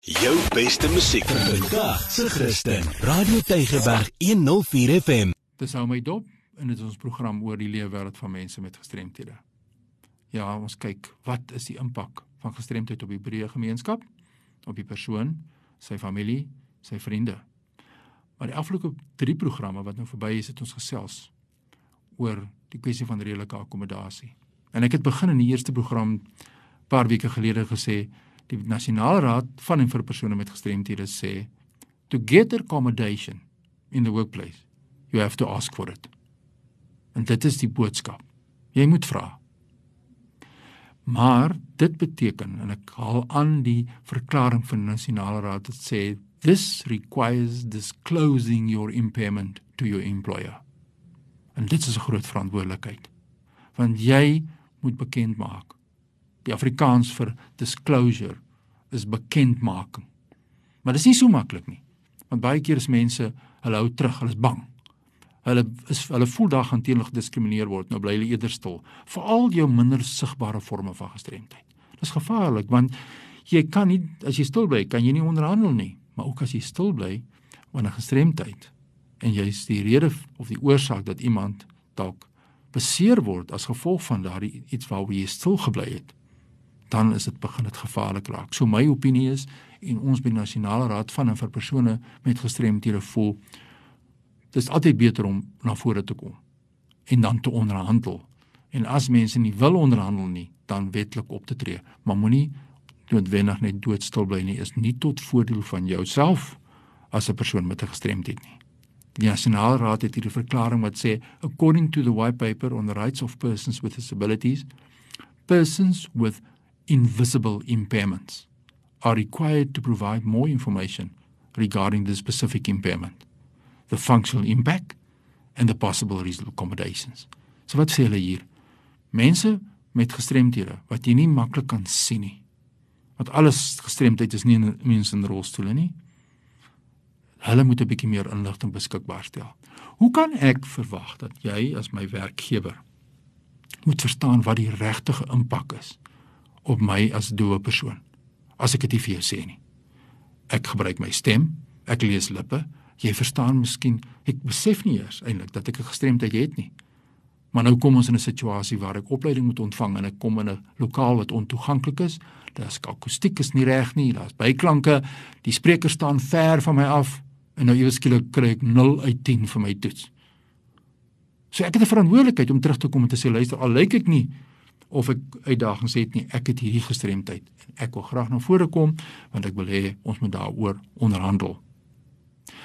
Jou beste musiek vandag se Christen. Radio Tygerberg 104 FM. Dis hou my dop en dit is ons program oor die lewe wêreld van mense met gestremthede. Ja, ons kyk wat is die impak van gestremdheid op die breë gemeenskap, op die persoon, sy familie, sy vriende. Maar die afgelope 3 programme wat nou verby is, het ons gesels oor die kwessie van redelike akkommodasie. En ek het begin in die eerste program paar weke gelede gesê die nasionale raad van en vir persone met gestremthede sê to get accommodation in the workplace you have to ask for it. En dit is die boodskap. Jy moet vra. Maar dit beteken en ek haal aan die verklaring van die nasionale raad wat sê this requires disclosing your impairment to your employer. En dit is 'n groot verantwoordelikheid want jy moet bekend maak Die Afrikaans vir disclosure is bekendmaking. Maar dis nie so maklik nie. Want baie keer is mense, hulle hou terug, hulle is bang. Hulle is hulle voel daar gaan teenoor gediskrimineer word. Nou bly hulle eerder stil. Veral jou minder sigbare forme van gestremdheid. Dis gevaarlik want jy kan nie as jy stil bly, kan jy nie onderhandel nie. Maar ook as jy stil bly wanneer gestremdheid en jy is die rede of die oorsaak dat iemand dalk beseer word as gevolg van daardie iets waaroor jy stil gebly het dan is dit begin dit gevaarlik raak. So my opinie is en ons by nasionale raad van en vir persone met gestremthede voel dis altyd beter om na vore te kom en dan te onderhandel. En as mense nie wil onderhandel nie, dan wetlik op te tree, maar moenie noodwendig net doodstil bly nie. Is nie tot voordeel van jouself as 'n persoon met 'n gestremdheid nie. Die nasionale raad het hierdie verklaring wat sê according to the white paper on the rights of persons with disabilities persons with invisible impairments are required to provide more information regarding the specific impairment, the functional impact, and the possible reasonable accommodations. So wat sê hulle hier? Mense met gestremthede wat jy nie maklik kan sien nie. Want alles gestremdheid is nie mense in rolstoele nie. Hulle moet 'n bietjie meer inligting beskikbaar stel. Hoe kan ek verwag dat jy as my werkgewer moet verstaan wat die regte impak is op my as doewe persoon. As ek dit vir jou sê nie. Ek gebruik my stem, ek lees lippe. Jy verstaan miskien, ek besef nie eers eintlik dat ek 'n gestremdheid het nie. Maar nou kom ons in 'n situasie waar ek opleiding moet ontvang en ek kom in 'n lokaal wat ontoeganklik is. Daar's akoestiek is nie reg nie, daar's byklanke. Die spreker staan ver van my af en nou ewe skielik kry ek 0 uit 10 vir my toets. So ek het 'n verantwoordelikheid om terug te kom en te sê luister, al lyk ek nie of ek uitdagings het nie. Ek het hierdie gestremdheid. Ek wil graag na vore kom want ek wil hê ons moet daaroor onderhandel.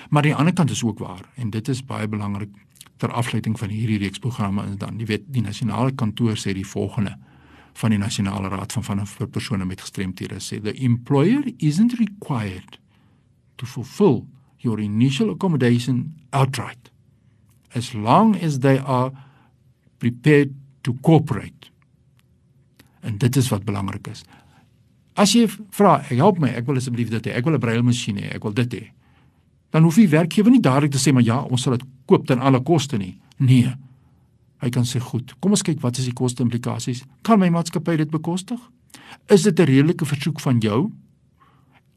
Maar die ander kant is ook waar en dit is baie belangrik ter afsluiting van hierdie reeks programme en dan jy weet die nasionale kantoor sê die volgende van die nasionale raad van van vir persone met gestremthede sê the employer isn't required to fulfill your initial accommodation outright as long as they are prepared to cooperate En dit is wat belangrik is. As jy vra, help my, ek wil asseblief dit hê. Ek wil 'n brailmasjien hê. Ek wil dit hê. Dan hoef die werkgewer nie dadelik te sê maar ja, ons sal dit koop ten alle koste nie. Nee. Hy kan sê goed. Kom ons kyk wat is die koste implikasies? Kan my maatskappy dit bekostig? Is dit 'n redelike versoek van jou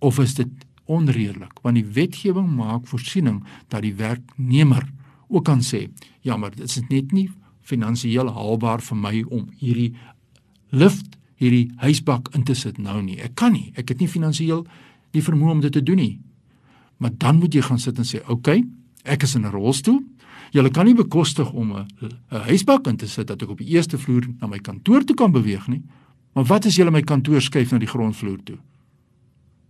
of is dit onredelik? Want die wetgewing maak voorsiening dat die werknemer ook kan sê, ja, maar dit is net nie finansiëel haalbaar vir my om hierdie lift hierdie huisbak in te sit nou nie. Ek kan nie. Ek het nie finansiëel die vermoë om dit te doen nie. Maar dan moet jy gaan sit en sê, "Oké, okay, ek is in 'n rolstoel. Julle kan nie bekostig om 'n huisbak in te sit dat ek op die eerste vloer na my kantoor toe kan beweeg nie. Maar wat as julle my kantoor skuif na die grondvloer toe?"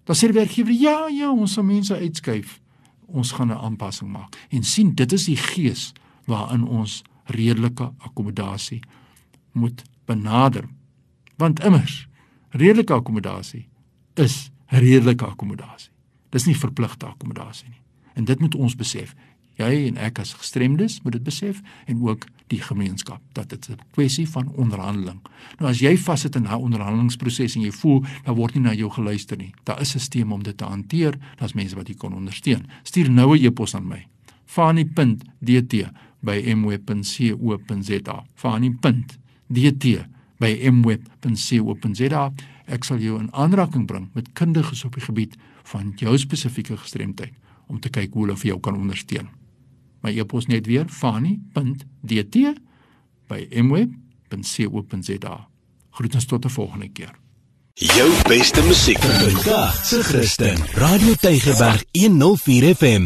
Dan sê die werkgewer, "Ja, ja, ons sal mense uitskuif. Ons gaan 'n aanpassing maak." En sien, dit is die gees waarin ons redelike akkommodasie moet benader want immers redelike akkommodasie is redelike akkommodasie. Dis nie verpligte akkommodasie nie. En dit moet ons besef. Jy en ek as gestremdes moet dit besef en ook die gemeenskap dat dit 'n kwessie van onderhandeling. Nou as jy vassit in 'n onderhandelingsproses en jy voel daar word nie na jou geluister nie, daar is 'n stelsel om dit te hanteer. Daar's mense wat jy kan ondersteun. Stuur nou 'n e-pos aan my. fani.dt by mweb.co.za. fani.dt by mweb.co.za. Ek sal jou in aanraking bring met kundiges op die gebied van jou spesifieke gestremdheid om te kyk hoe hulle vir jou kan ondersteun. My e-pos net weer fani.dt by mweb.co.za. Groetens tot 'n volgende keer. Jou beste musiek vandag se Christen. Radio Tygerberg 104 FM.